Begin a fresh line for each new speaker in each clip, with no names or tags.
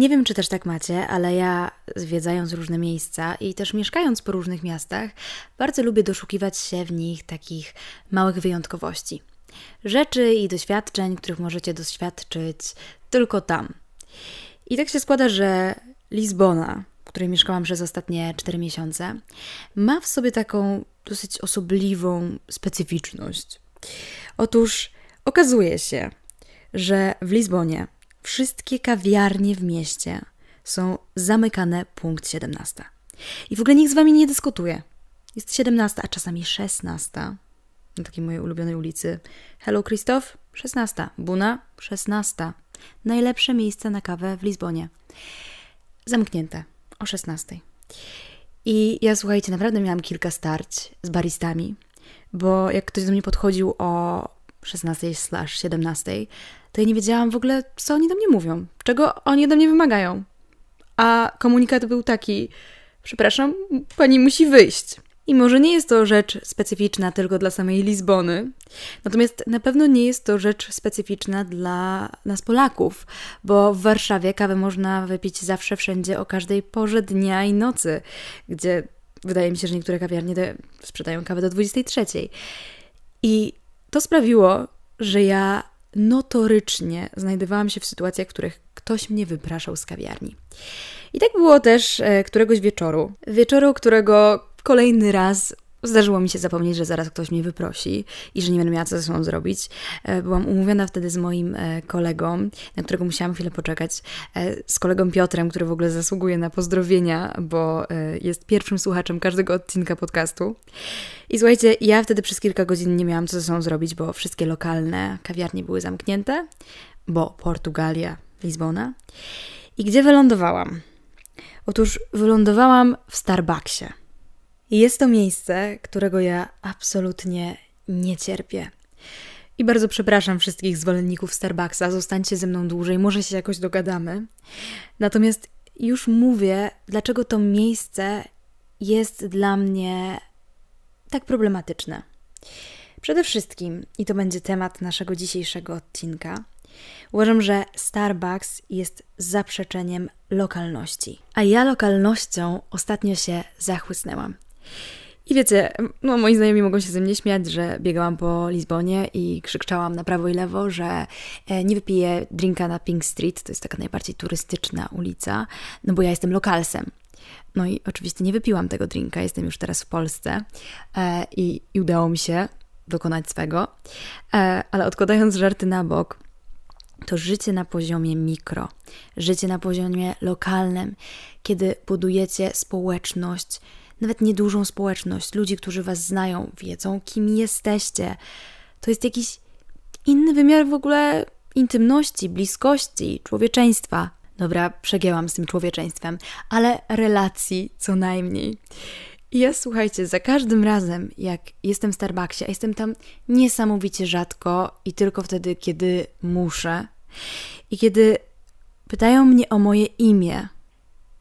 Nie wiem, czy też tak macie, ale ja zwiedzając różne miejsca i też mieszkając po różnych miastach, bardzo lubię doszukiwać się w nich takich małych wyjątkowości. Rzeczy i doświadczeń, których możecie doświadczyć tylko tam. I tak się składa, że Lizbona, w której mieszkałam przez ostatnie 4 miesiące, ma w sobie taką dosyć osobliwą specyficzność. Otóż okazuje się, że w Lizbonie wszystkie kawiarnie w mieście są zamykane punkt 17. I w ogóle nikt z wami nie dyskutuje. Jest 17, a czasami 16. Na takiej mojej ulubionej ulicy. Hello Christoph, 16. Buna, 16. Najlepsze miejsce na kawę w Lizbonie. Zamknięte o 16. I ja słuchajcie, naprawdę miałam kilka starć z baristami, bo jak ktoś do mnie podchodził o 16/17, to ja nie wiedziałam w ogóle, co oni do mnie mówią, czego oni ode mnie wymagają. A komunikat był taki: Przepraszam, pani musi wyjść. I może nie jest to rzecz specyficzna tylko dla samej Lizbony, natomiast na pewno nie jest to rzecz specyficzna dla nas Polaków, bo w Warszawie kawę można wypić zawsze, wszędzie, o każdej porze dnia i nocy, gdzie wydaje mi się, że niektóre kawiarnie sprzedają kawę do 23. I to sprawiło, że ja notorycznie znajdowałam się w sytuacjach, w których ktoś mnie wypraszał z kawiarni. I tak było też e, któregoś wieczoru. Wieczoru, którego kolejny raz Zdarzyło mi się zapomnieć, że zaraz ktoś mnie wyprosi i że nie będę miała co ze sobą zrobić. E, byłam umówiona wtedy z moim e, kolegą, na którego musiałam chwilę poczekać, z kolegą Piotrem, który w ogóle zasługuje na pozdrowienia, bo jest pierwszym słuchaczem każdego odcinka podcastu. I słuchajcie, ja wtedy przez kilka godzin nie miałam co ze sobą zrobić, bo wszystkie lokalne kawiarnie były zamknięte, bo Portugalia, Lizbona. I gdzie wylądowałam? Otóż wylądowałam w Starbucksie. Jest to miejsce, którego ja absolutnie nie cierpię. I bardzo przepraszam wszystkich zwolenników Starbucksa, zostańcie ze mną dłużej, może się jakoś dogadamy. Natomiast już mówię, dlaczego to miejsce jest dla mnie tak problematyczne. Przede wszystkim, i to będzie temat naszego dzisiejszego odcinka, uważam, że Starbucks jest zaprzeczeniem lokalności. A ja lokalnością ostatnio się zachłysnęłam. I wiecie, no moi znajomi mogą się ze mnie śmiać, że biegałam po Lizbonie i krzyczałam na prawo i lewo, że e, nie wypiję drinka na Pink Street, to jest taka najbardziej turystyczna ulica, no bo ja jestem lokalsem. No i oczywiście nie wypiłam tego drinka, jestem już teraz w Polsce e, i, i, udało mi się dokonać swego. E, ale odkładając żarty na bok, to życie na poziomie mikro, życie na poziomie lokalnym, kiedy budujecie społeczność, nawet niedużą społeczność, ludzi, którzy Was znają, wiedzą, kim jesteście, to jest jakiś inny wymiar w ogóle intymności, bliskości, człowieczeństwa. Dobra, przegięłam z tym człowieczeństwem, ale relacji co najmniej. I ja słuchajcie, za każdym razem, jak jestem w Starbucksie, a jestem tam niesamowicie rzadko i tylko wtedy, kiedy muszę, i kiedy pytają mnie o moje imię,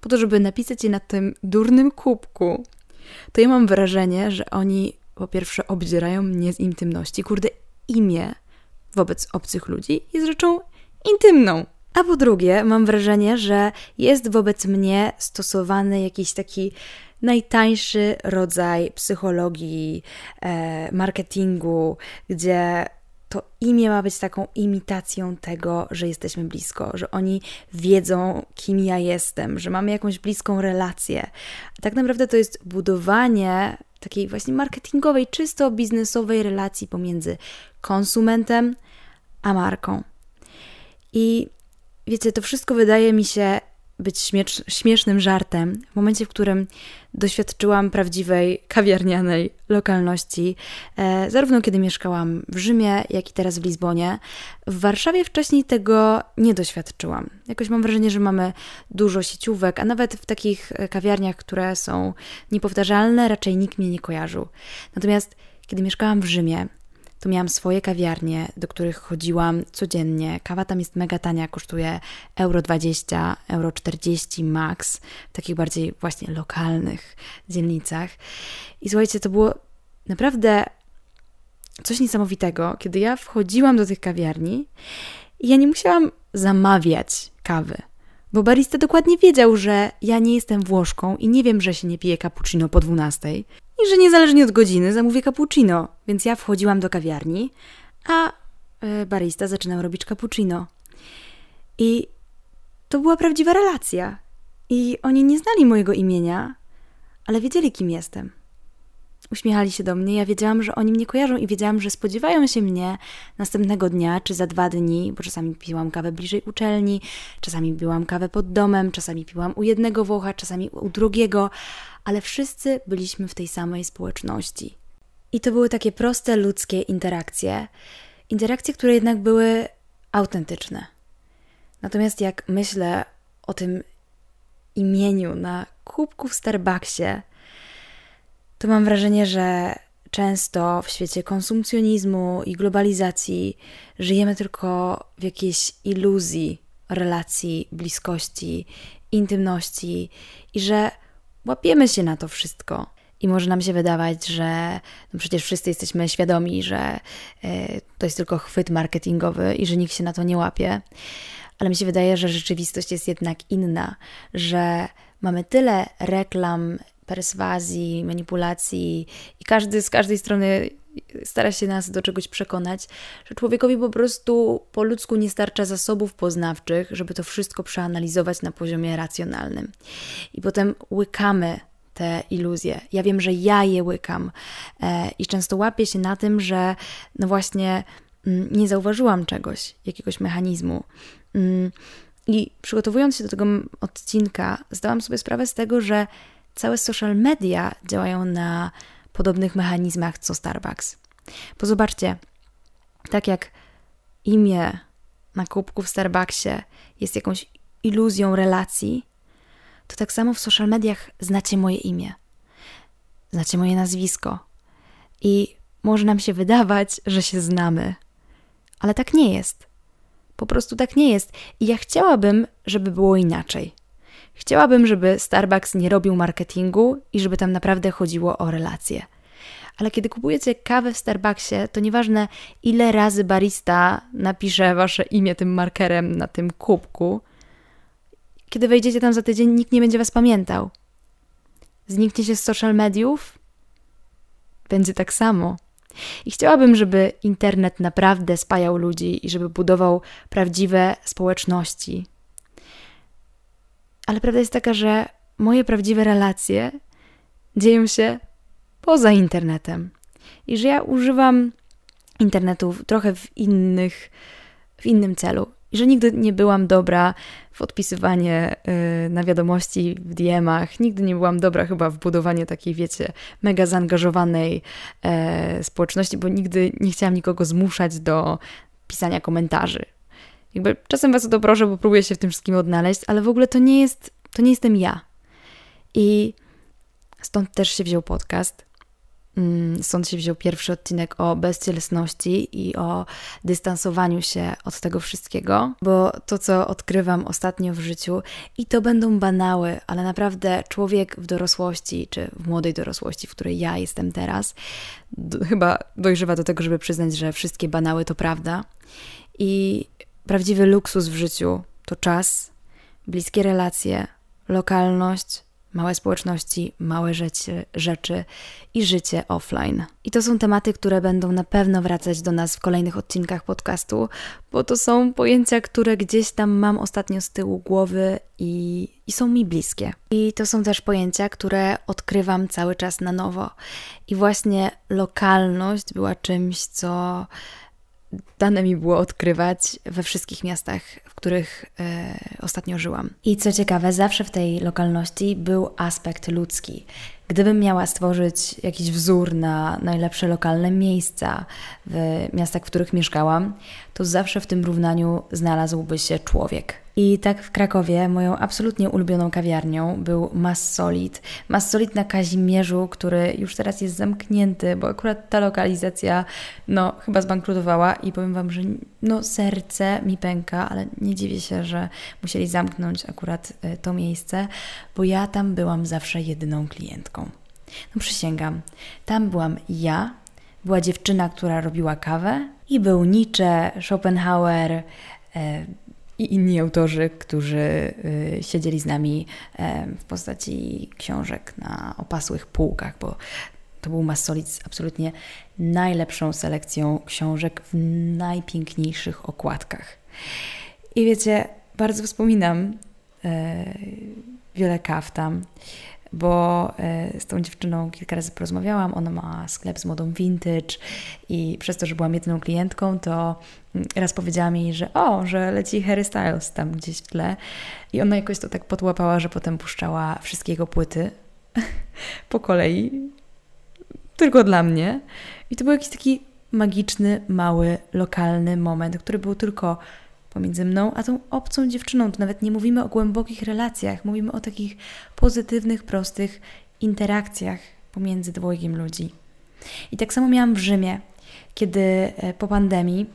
po to, żeby napisać je na tym durnym kubku, to ja mam wrażenie, że oni po pierwsze obdzierają mnie z intymności. Kurde, imię wobec obcych ludzi jest rzeczą intymną. A po drugie, mam wrażenie, że jest wobec mnie stosowany jakiś taki najtańszy rodzaj psychologii, e, marketingu, gdzie to imię ma być taką imitacją tego, że jesteśmy blisko, że oni wiedzą, kim ja jestem, że mamy jakąś bliską relację. Tak naprawdę to jest budowanie takiej właśnie marketingowej, czysto biznesowej relacji pomiędzy konsumentem a marką. I wiecie, to wszystko wydaje mi się być śmiesznym żartem w momencie, w którym doświadczyłam prawdziwej kawiarnianej lokalności, e, zarówno kiedy mieszkałam w Rzymie, jak i teraz w Lizbonie. W Warszawie wcześniej tego nie doświadczyłam. Jakoś mam wrażenie, że mamy dużo sieciówek, a nawet w takich e, kawiarniach, które są niepowtarzalne, raczej nikt mnie nie kojarzył. Natomiast kiedy mieszkałam w Rzymie, to miałam swoje kawiarnie, do których chodziłam codziennie. Kawa tam jest mega tania, kosztuje euro 20, euro 40 max, w takich bardziej właśnie lokalnych dzielnicach. I słuchajcie, to było naprawdę coś niesamowitego, kiedy ja wchodziłam do tych kawiarni i ja nie musiałam zamawiać kawy. Bo barista dokładnie wiedział, że ja nie jestem Włoszką i nie wiem, że się nie pije cappuccino po 12 i że niezależnie od godziny zamówię cappuccino. Więc ja wchodziłam do kawiarni, a e, barista zaczynał robić cappuccino. I to była prawdziwa relacja. I oni nie znali mojego imienia, ale wiedzieli, kim jestem. Uśmiechali się do mnie, ja wiedziałam, że oni mnie kojarzą i wiedziałam, że spodziewają się mnie następnego dnia czy za dwa dni, bo czasami piłam kawę bliżej uczelni, czasami piłam kawę pod domem, czasami piłam u jednego Włocha, czasami u drugiego, ale wszyscy byliśmy w tej samej społeczności. I to były takie proste ludzkie interakcje, interakcje, które jednak były autentyczne. Natomiast jak myślę o tym imieniu na kubku w Starbucksie, to mam wrażenie, że często w świecie konsumpcjonizmu i globalizacji żyjemy tylko w jakiejś iluzji relacji, bliskości, intymności i że łapiemy się na to wszystko. I może nam się wydawać, że no przecież wszyscy jesteśmy świadomi, że y, to jest tylko chwyt marketingowy i że nikt się na to nie łapie. Ale mi się wydaje, że rzeczywistość jest jednak inna, że mamy tyle reklam, perswazji, manipulacji i każdy z każdej strony stara się nas do czegoś przekonać, że człowiekowi po prostu po ludzku nie starcza zasobów poznawczych, żeby to wszystko przeanalizować na poziomie racjonalnym. I potem łykamy te iluzje. Ja wiem, że ja je łykam e, i często łapię się na tym, że no właśnie mm, nie zauważyłam czegoś, jakiegoś mechanizmu. Mm, I przygotowując się do tego odcinka, zdałam sobie sprawę z tego, że całe social media działają na podobnych mechanizmach co Starbucks. Bo zobaczcie, tak jak imię na kubku w Starbucksie jest jakąś iluzją relacji, to tak samo w social mediach znacie moje imię, znacie moje nazwisko i może nam się wydawać, że się znamy, ale tak nie jest. Po prostu tak nie jest i ja chciałabym, żeby było inaczej. Chciałabym, żeby Starbucks nie robił marketingu i żeby tam naprawdę chodziło o relacje. Ale kiedy kupujecie kawę w Starbucksie, to nieważne ile razy barista napisze wasze imię tym markerem na tym kubku, kiedy wejdziecie tam za tydzień, nikt nie będzie was pamiętał. Znikniecie z social mediów? Będzie tak samo. I chciałabym, żeby internet naprawdę spajał ludzi i żeby budował prawdziwe społeczności. Ale prawda jest taka, że moje prawdziwe relacje dzieją się poza internetem. I że ja używam internetu trochę w innych, w innym celu. I że nigdy nie byłam dobra w odpisywanie yy, na wiadomości w DM-ach, nigdy nie byłam dobra chyba w budowanie takiej, wiecie, mega zaangażowanej yy, społeczności, bo nigdy nie chciałam nikogo zmuszać do pisania komentarzy. Jakby czasem was o to proszę, bo próbuję się w tym wszystkim odnaleźć, ale w ogóle to nie jest, to nie jestem ja. I stąd też się wziął podcast. Mm, stąd się wziął pierwszy odcinek o bezcielesności i o dystansowaniu się od tego wszystkiego, bo to, co odkrywam ostatnio w życiu, i to będą banały, ale naprawdę człowiek w dorosłości, czy w młodej dorosłości, w której ja jestem teraz, do, chyba dojrzewa do tego, żeby przyznać, że wszystkie banały to prawda. I prawdziwy luksus w życiu to czas, bliskie relacje, lokalność, małe społeczności, małe rzeczy, rzeczy i życie offline. I to są tematy, które będą na pewno wracać do nas w kolejnych odcinkach podcastu, bo to są pojęcia, które gdzieś tam mam ostatnio z tyłu głowy i, i są mi bliskie. I to są też pojęcia, które odkrywam cały czas na nowo. I właśnie lokalność była czymś, co dane mi było odkrywać we wszystkich miastach, w których e, ostatnio żyłam. I co ciekawe, zawsze w tej lokalności był aspekt ludzki. Gdybym miała stworzyć jakiś wzór na najlepsze lokalne miejsca w miastach, w których mieszkałam, to zawsze w tym równaniu znalazłby się człowiek. I tak w Krakowie moją absolutnie ulubioną kawiarnią był Mas Solid. Mas Solid na Kazimierzu, który już teraz jest zamknięty, bo akurat ta lokalizacja no chyba zbankrutowała i powiem Wam, że no serce mi pęka, ale nie dziwię się, że musieli zamknąć akurat e, to miejsce, bo ja tam byłam zawsze jedyną klientką. No przysięgam, tam byłam ja, była dziewczyna, która robiła kawę i był Nietzsche, Schopenhauer, e, i inni autorzy, którzy y, siedzieli z nami w postaci książek na opasłych półkach, bo to był Massolic z absolutnie najlepszą selekcją książek w najpiękniejszych okładkach. I wiecie, bardzo wspominam e, wiele kaw tam, bo e, z tą dziewczyną kilka razy porozmawiałam. Ona ma sklep z modą vintage i przez to, że byłam jedyną klientką, to mm, raz powiedziała mi, że o, że leci Harry Styles tam gdzieś w tle. I ona jakoś to tak podłapała, że potem puszczała wszystkie jego płyty po kolei, tylko dla mnie. I to był jakiś taki magiczny, mały, lokalny moment, który był tylko pomiędzy mną a tą obcą dziewczyną. Tu nawet nie mówimy o głębokich relacjach, mówimy o takich pozytywnych, prostych interakcjach pomiędzy dwojgiem ludzi. I tak samo miałam w Rzymie, kiedy e, po pandemii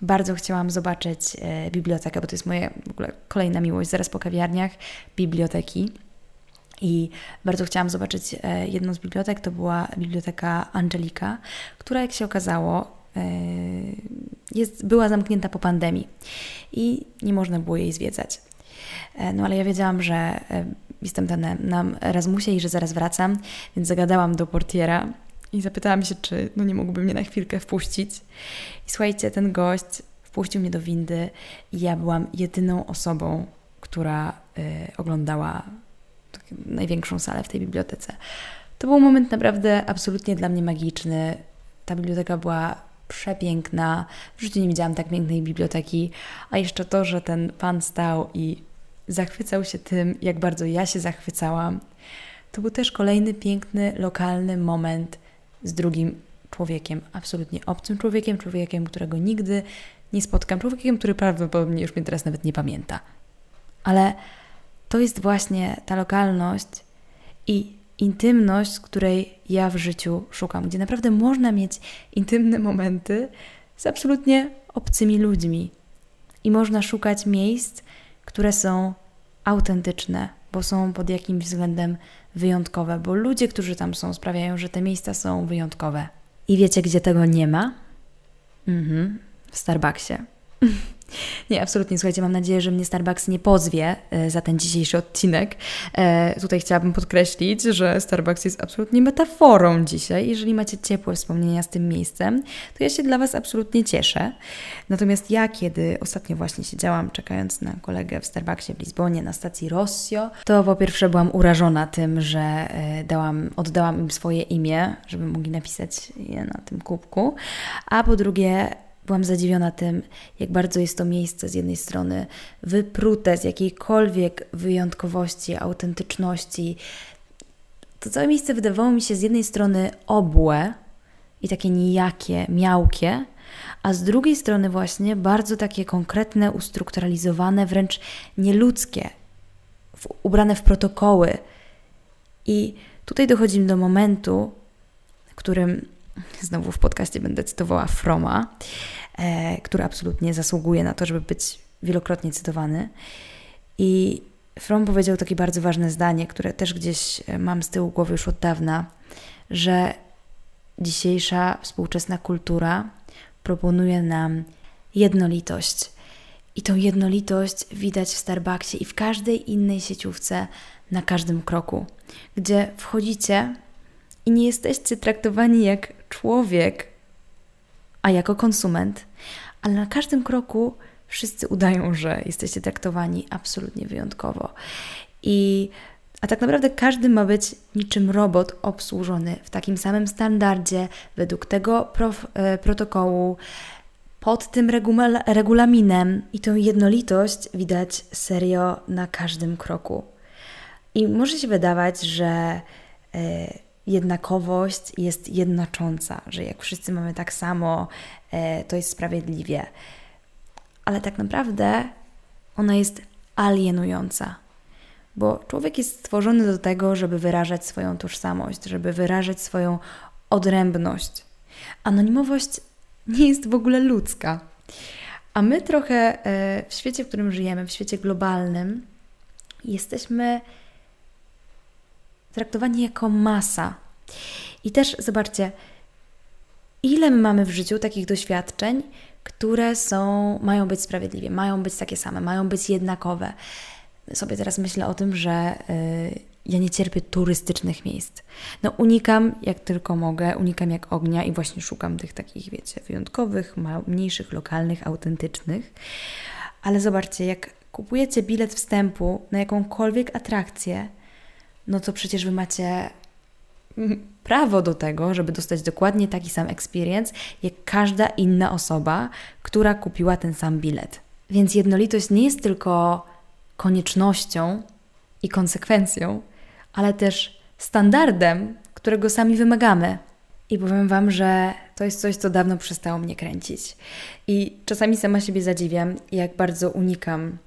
bardzo chciałam zobaczyć e, bibliotekę, bo to jest moja w ogóle kolejna miłość, zaraz po kawiarniach, biblioteki. I bardzo chciałam zobaczyć e, jedną z bibliotek, to była biblioteka Angelika, która jak się okazało jest, była zamknięta po pandemii i nie można było jej zwiedzać. E, no ale ja wiedziałam, że e, jestem tam na Erasmusie i że zaraz wracam, więc zagadałam do portiera i zapytałam się, czy no nie mógłby mnie na chwilkę wpuścić. I słuchajcie, ten gość wpuścił mnie do windy i ja byłam jedyną osobą, która y, oglądała największą salę w tej bibliotece. To był moment naprawdę absolutnie dla mnie magiczny. Ta biblioteka była przepiękna. W życiu nie widziałam tak pięknej biblioteki. A jeszcze to, że ten pan stał i zachwycał się tym, jak bardzo ja się zachwycałam. To był też kolejny piękny, lokalny moment z drugim człowiekiem, absolutnie obcym człowiekiem, człowiekiem, którego nigdy nie spotkam, człowiekiem, który prawdopodobnie już mnie teraz nawet nie pamięta. Ale to jest właśnie ta lokalność i intymność, której ja w życiu szukam, gdzie naprawdę można mieć intymne momenty z absolutnie obcymi ludźmi. I można szukać miejsc, które są autentyczne, bo są pod jakimś względem wyjątkowe, bo ludzie, którzy tam są, sprawiają, że te miejsca są wyjątkowe. I wiecie, gdzie tego nie ma? Mhm, w Starbucksie. Nie, absolutnie. Słuchajcie, mam nadzieję, że mnie Starbucks nie pozwie e, za ten dzisiejszy odcinek. E, tutaj chciałabym podkreślić, że Starbucks jest absolutnie metaforą dzisiaj. Jeżeli macie ciepłe wspomnienia z tym miejscem, to ja się dla Was absolutnie cieszę. Natomiast ja, kiedy ostatnio właśnie siedziałam, czekając na kolegę w Starbucksie w Lizbonie na stacji Rossio, to po pierwsze byłam urażona tym, że e, dałam, oddałam im swoje imię, żeby mogli napisać je na tym kubku, a po drugie Byłam zadziwiona tym, jak bardzo jest to miejsce z jednej strony wyprute z jakiejkolwiek wyjątkowości, autentyczności. To całe miejsce wydawało mi się z jednej strony obłe i takie nijakie, miałkie, a z drugiej strony właśnie bardzo takie konkretne, ustrukturalizowane, wręcz nieludzkie, w, ubrane w protokoły. I tutaj dochodzimy do momentu, w którym znowu w podcaście będę cytowała Froma, e, który absolutnie zasługuje na to, żeby być wielokrotnie cytowany. I From powiedział takie bardzo ważne zdanie, które też gdzieś e, mam z tyłu głowy już od dawna, że dzisiejsza współczesna kultura proponuje nam jednolitość. I tą jednolitość widać w Starbucksie i w każdej innej sieciówce na każdym kroku, gdzie wchodzicie i nie jesteście traktowani jak człowiek, a jako konsument, ale na każdym kroku wszyscy udają, że jesteście traktowani absolutnie wyjątkowo. I a tak naprawdę każdy ma być niczym robot obsłużony w takim samym standardzie, według tego prof, e, protokołu, pod tym regulaminem. I tą jednolitość widać serio na każdym kroku. I może się wydawać, że e, jednakowość jest jednocząca, że jak wszyscy mamy tak samo, e, to jest sprawiedliwie. Ale tak naprawdę ona jest alienująca, bo człowiek jest stworzony do tego, żeby wyrażać swoją tożsamość, żeby wyrażać swoją odrębność. Anonimowość nie jest w ogóle ludzka. A my trochę e, w świecie, w którym żyjemy, w świecie globalnym, jesteśmy traktowani jako masa. I też zobaczcie, ile my mamy w życiu takich doświadczeń, które są, mają być sprawiedliwie, mają być takie same, mają być jednakowe. Sobie teraz myślę o tym, że yy, ja nie cierpię turystycznych miejsc. No unikam jak tylko mogę, unikam jak ognia i właśnie szukam tych takich, wiecie, wyjątkowych, mniejszych, lokalnych, autentycznych. Ale zobaczcie, jak kupujecie bilet wstępu na jakąkolwiek atrakcję, no to przecież Wy macie prawo do tego, żeby dostać dokładnie taki sam experience, jak każda inna osoba, która kupiła ten sam bilet. Więc jednolitość nie jest tylko koniecznością i konsekwencją, ale też standardem, którego sami wymagamy. I powiem Wam, że to jest coś, co dawno przestało mnie kręcić. I czasami sama siebie zadziwiam, jak bardzo unikam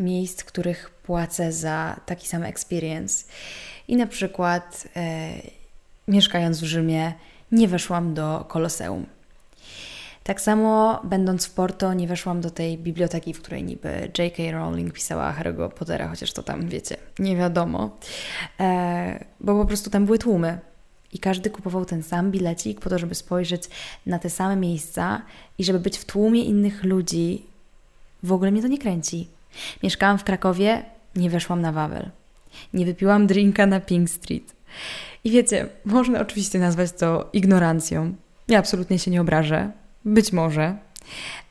miejsc, w których płacę za taki sam experience. I na przykład, e, mieszkając w Rzymie, nie weszłam do Koloseum. Tak samo, będąc w Porto, nie weszłam do tej biblioteki, w której niby J.K. Rowling pisała Harry'ego Pottera, chociaż to tam, wiecie, nie wiadomo, e, bo po prostu tam były tłumy. I każdy kupował ten sam bilecik po to, żeby spojrzeć na te same miejsca i żeby być w tłumie innych ludzi. W ogóle mnie to nie kręci. Mieszkałam w Krakowie, nie weszłam na Wawel. Nie wypiłam drinka na Pink Street. I wiecie, można oczywiście nazwać to ignorancją. Ja absolutnie się nie obrażę. Być może.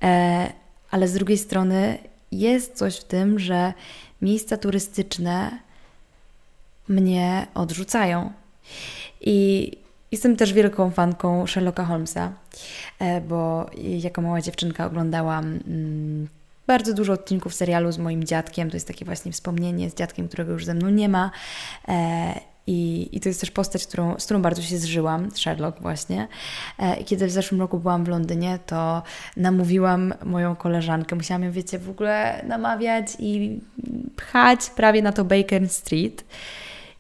E, ale z drugiej strony jest coś w tym, że miejsca turystyczne mnie odrzucają. I jestem też wielką fanką Sherlocka Holmesa, e, bo jako mała dziewczynka oglądałam mm, bardzo dużo odcinków serialu z moim dziadkiem. To jest takie właśnie wspomnienie z dziadkiem, którego już ze mną nie ma. E, I, I to jest też postać, którą, z którą bardzo się zżyłam, Sherlock właśnie. E, kiedy w zeszłym roku byłam w Londynie, to namówiłam moją koleżankę. Musiałam ją, wiecie, w ogóle namawiać i pchać prawie na to Baker Street.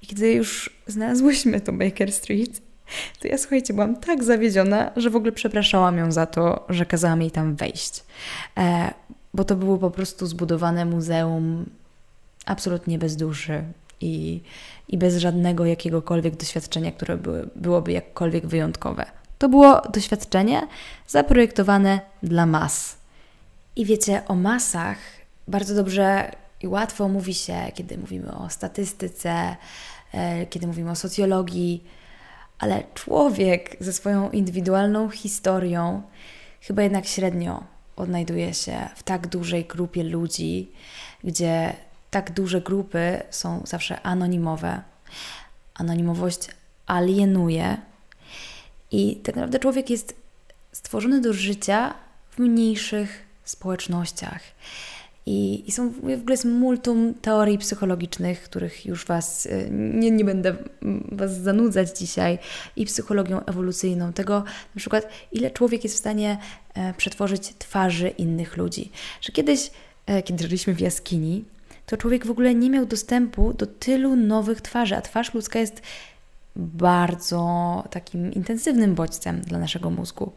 I kiedy już znalazłyśmy to Baker Street, to ja słuchajcie, byłam tak zawiedziona, że w ogóle przepraszałam ją za to, że kazałam jej tam wejść. E, bo to było po prostu zbudowane muzeum absolutnie bez duszy i, i bez żadnego jakiegokolwiek doświadczenia, które byłoby jakkolwiek wyjątkowe. To było doświadczenie zaprojektowane dla mas. I wiecie, o masach bardzo dobrze i łatwo mówi się, kiedy mówimy o statystyce, e, kiedy mówimy o socjologii, ale człowiek ze swoją indywidualną historią chyba jednak średnio odnajduje się w tak dużej grupie ludzi, gdzie tak duże grupy są zawsze anonimowe. Anonimowość alienuje i tak naprawdę człowiek jest stworzony do życia w mniejszych społecznościach. I, I, są w ogóle jest multum teorii psychologicznych, których już Was y, nie, nie będę Was zanudzać dzisiaj, i psychologią ewolucyjną, tego na przykład, ile człowiek jest w stanie e, przetworzyć twarzy innych ludzi. Że kiedyś, e, kiedy żyliśmy w jaskini, to człowiek w ogóle nie miał dostępu do tylu nowych twarzy, a twarz ludzka jest bardzo takim intensywnym bodźcem dla naszego mózgu.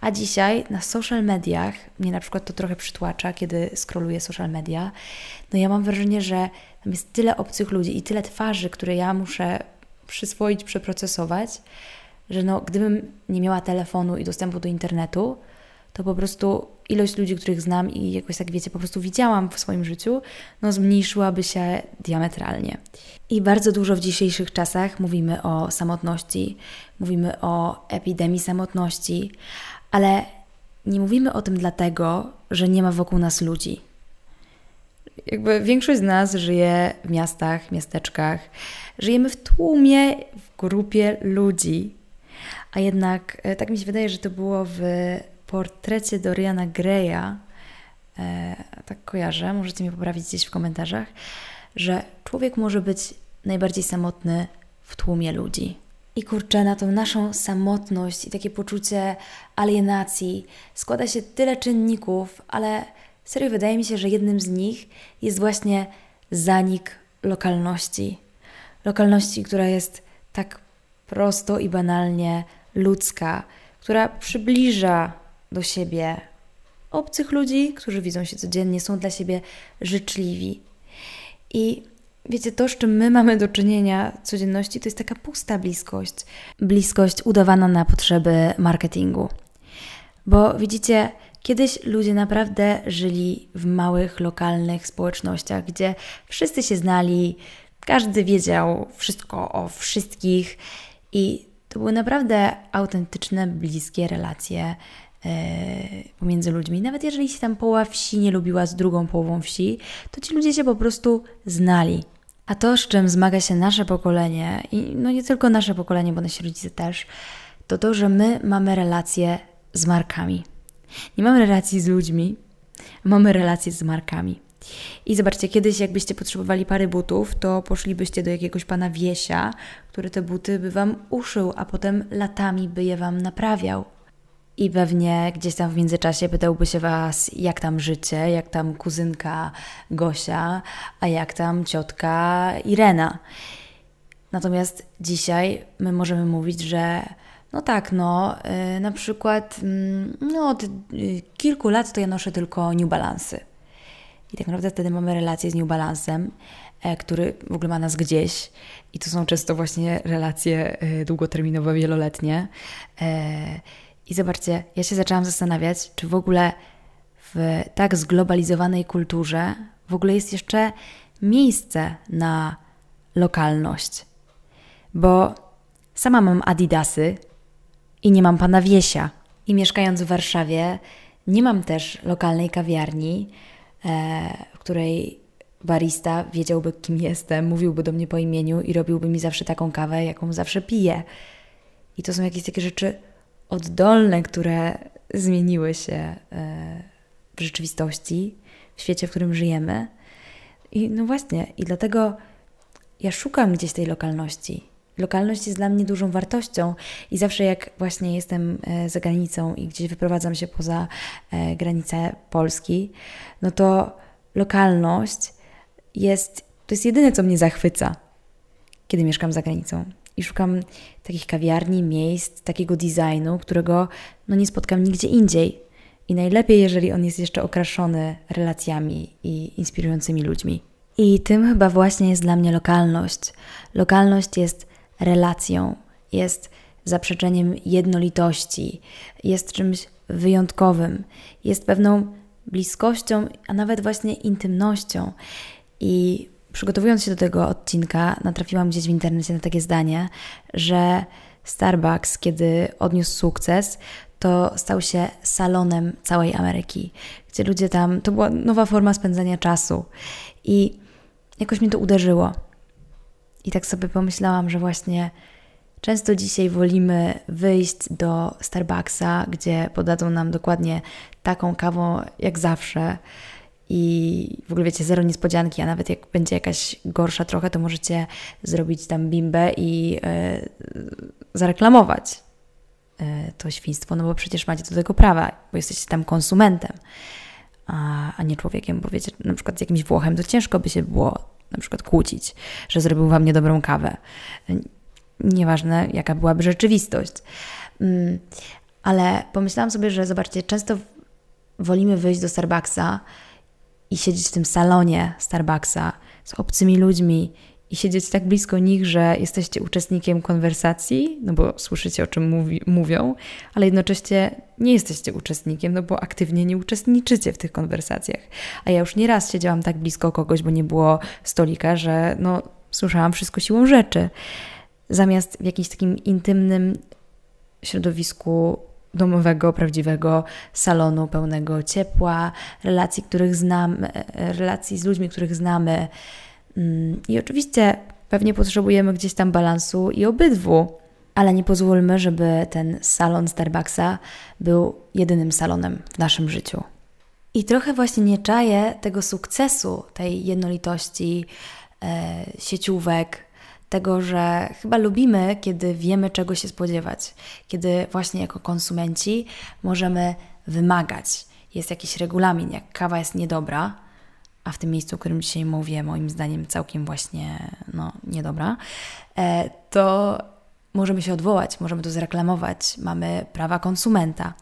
A dzisiaj na social mediach, mnie na przykład to trochę przytłacza, kiedy scrolluję social media, no ja mam wrażenie, że tam jest tyle obcych ludzi i tyle twarzy, które ja muszę przyswoić, przeprocesować, że no, gdybym nie miała telefonu i dostępu do internetu, to po prostu ilość ludzi, których znam i jakoś tak wiecie, po prostu widziałam w swoim życiu, no zmniejszyłaby się diametralnie. I bardzo dużo w dzisiejszych czasach mówimy o samotności, mówimy o epidemii samotności, ale nie mówimy o tym dlatego, że nie ma wokół nas ludzi. Jakby większość z nas żyje w miastach, miasteczkach, żyjemy w tłumie, w grupie ludzi, a jednak e, tak mi się wydaje, że to było w portrecie Doriana Greya, e, tak kojarzę, możecie mnie poprawić gdzieś w komentarzach, że człowiek może być najbardziej samotny w tłumie ludzi. I kurczę, na tą naszą samotność i takie poczucie alienacji składa się tyle czynników, ale serio wydaje mi się, że jednym z nich jest właśnie zanik lokalności. Lokalności, która jest tak prosto i banalnie ludzka, która przybliża do siebie obcych ludzi, którzy widzą się codziennie, są dla siebie życzliwi. I wiecie, to, z czym my mamy do czynienia w codzienności, to jest taka pusta bliskość. Bliskość udawana na potrzeby marketingu. Bo widzicie, kiedyś ludzie naprawdę żyli w małych, lokalnych społecznościach, gdzie wszyscy się znali, każdy wiedział wszystko o wszystkich i to były naprawdę autentyczne, bliskie relacje pomiędzy ludźmi. Nawet jeżeli się tam połowa wsi nie lubiła z drugą połową wsi, to ci ludzie się po prostu znali. A to, z czym zmaga się nasze pokolenie, i no nie tylko nasze pokolenie, bo nasi rodzice też, to to, że my mamy relacje z markami. Nie mamy relacji z ludźmi, mamy relacje z markami. I zobaczcie, kiedyś jakbyście potrzebowali pary butów, to poszlibyście do jakiegoś pana Wiesia, który te buty by wam uszył, a potem latami by je wam naprawiał. I pewnie gdzieś tam w międzyczasie pytałby się was, jak tam życie, jak tam kuzynka Gosia, a jak tam ciotka Irena. Natomiast dzisiaj my możemy mówić, że no tak, no, yy, na przykład yy, no, od yy, kilku lat to ja noszę tylko New Balance'y. I tak naprawdę wtedy mamy relację z New Balance'em, e, który w ogóle ma nas gdzieś. I to są często właśnie relacje e, długoterminowe, wieloletnie. I zobaczcie, ja się zaczęłam zastanawiać, czy w ogóle w tak zglobalizowanej kulturze w ogóle jest jeszcze miejsce na lokalność. Bo sama mam Adidasy i nie mam pana Wiesia. I mieszkając w Warszawie, nie mam też lokalnej kawiarni, E, w której barista wiedziałby, kim jestem, mówiłby do mnie po imieniu i robiłby mi zawsze taką kawę, jaką zawsze piję. I to są jakieś takie rzeczy oddolne, które zmieniły się e, w rzeczywistości, w świecie, w którym żyjemy. I no właśnie, i dlatego ja szukam gdzieś tej lokalności. Lokalność jest dla mnie dużą wartością i zawsze jak właśnie jestem e, za granicą i gdzieś wyprowadzam się poza e, granice Polski, no to lokalność jest, to jest jedyne, co mnie zachwyca, kiedy mieszkam za granicą. I szukam takich kawiarni, miejsc, takiego designu, którego no, nie spotkam nigdzie indziej. I najlepiej, jeżeli on jest jeszcze okraszony relacjami i inspirującymi ludźmi. I tym chyba właśnie jest dla mnie lokalność. Lokalność jest relacją, jest zaprzeczeniem jednolitości, jest czymś wyjątkowym, jest pewną bliskością, a nawet właśnie intymnością. I przygotowując się do tego odcinka, natrafiłam gdzieś w internecie na takie zdanie, że Starbucks, kiedy odniósł sukces, to stał się salonem całej Ameryki, gdzie ludzie tam, to była nowa forma spędzania czasu. I jakoś mnie to uderzyło. I tak sobie pomyślałam, że właśnie często dzisiaj wolimy wyjść do Starbucksa, gdzie podadzą nam dokładnie taką kawę jak zawsze. I w ogóle wiecie, zero niespodzianki, a nawet jak będzie jakaś gorsza trochę, to możecie zrobić tam bimbę i yy, zareklamować yy, to świństwo, no bo przecież macie do tego prawa, bo jesteście tam konsumentem, a, a nie człowiekiem, bo wiecie, na przykład z jakimś Włochem to ciężko by się było na przykład kłócić, że zrobił wam niedobrą kawę. Nieważne, jaka byłaby rzeczywistość. Mm, ale pomyślałam sobie, że zobaczcie, często wolimy wyjść do Starbucksa i siedzieć w tym salonie Starbucksa z obcymi ludźmi i siedzieć tak blisko nich, że jesteście uczestnikiem konwersacji, no bo słyszycie o czym mówi, mówią, ale jednocześnie nie jesteście uczestnikiem, no bo aktywnie nie uczestniczycie w tych konwersacjach. A ja już nieraz siedziałam tak blisko kogoś, bo nie było stolika, że no, słyszałam wszystko siłą rzeczy. Zamiast w jakimś takim intymnym środowisku domowego, prawdziwego salonu pełnego ciepła, relacji, których znam, relacji z ludźmi, których znamy, Mm, I oczywiście pewnie potrzebujemy gdzieś tam balansu i obydwu, ale nie pozwólmy, żeby ten salon Starbucksa był jedynym salonem w naszym życiu. I trochę właśnie nie czaję tego sukcesu, tej jednolitości e, sieciówek, tego, że chyba lubimy, kiedy wiemy, czego się spodziewać, kiedy właśnie jako konsumenci możemy wymagać. Jest jakiś regulamin, jak kawa jest niedobra, a w tym miejscu, o którym dzisiaj mówię, moim zdaniem całkiem właśnie no, niedobra, e, to możemy się odwołać, możemy to zreklamować, mamy prawa konsumenta.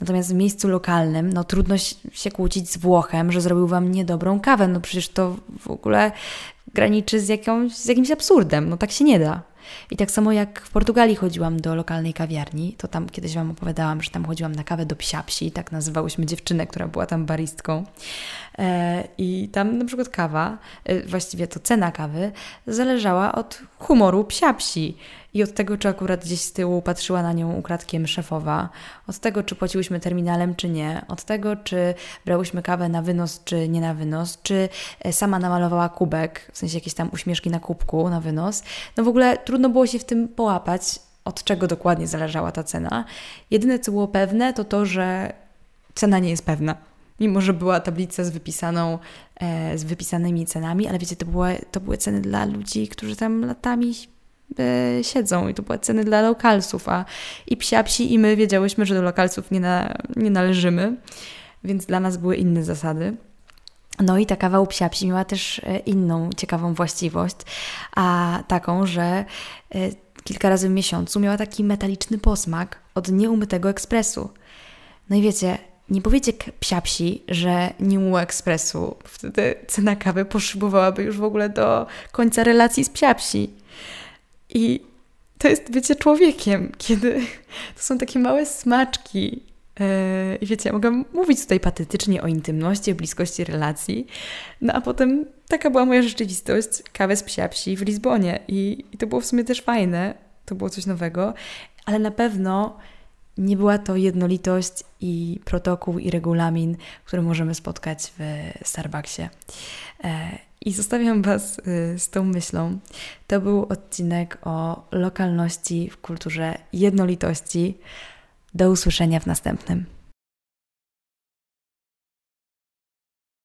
Natomiast w miejscu lokalnym, no trudno się kłócić z Włochem, że zrobił Wam niedobrą kawę. No przecież to w ogóle graniczy z, jakąś, z jakimś absurdem. No tak się nie da. I tak samo jak w Portugalii chodziłam do lokalnej kawiarni, to tam kiedyś Wam opowiadałam, że tam chodziłam na kawę do psiapsi, tak nazywałyśmy dziewczynę, która była tam baristką. E, I tam na przykład kawa, e, właściwie to cena kawy, zależała od humoru psiapsi i od tego, czy akurat gdzieś z tyłu patrzyła na nią ukradkiem szefowa, od tego, czy płaciłyśmy terminalem, czy nie, od tego, czy brałyśmy kawę na wynos, czy nie na wynos, czy e, sama namalowała kubek, w sensie jakieś tam uśmieszki na kubku na wynos. No w ogóle trudno było się w tym połapać, od czego dokładnie zależała ta cena. Jedyne, co było pewne, to to, że cena nie jest pewna mimo że była tablica z wypisaną, e, z wypisanymi cenami, ale wiecie, to były, to były ceny dla ludzi, którzy tam latami e, siedzą i to były ceny dla lokalsów, a i psiapsi i my wiedziałyśmy, że do lokalców nie, na, nie należymy, więc dla nas były inne zasady. No i ta kawa u miała też e, inną ciekawą właściwość, a taką, że e, kilka razy w miesiącu miała taki metaliczny posmak od nieumytego ekspresu. No i wiecie, nie powiecie psiapsi, że nie było ekspresu. Wtedy cena kawy poszybowałaby już w ogóle do końca relacji z psiapsi. I to jest bycie człowiekiem, kiedy to są takie małe smaczki. Yy, wiecie, ja mogę mówić tutaj patetycznie o intymności, o bliskości relacji, no a potem taka była moja rzeczywistość, kawę z psiapsi w Lizbonie i, i to było w sumie też fajne, to było coś nowego, ale na pewno nie była to jednolitość i protokół i regulamin, który możemy spotkać w Starbucksie. E, I zostawiam Was y, z tą myślą. To był odcinek o lokalności w kulturze jednolitości. Do usłyszenia w następnym.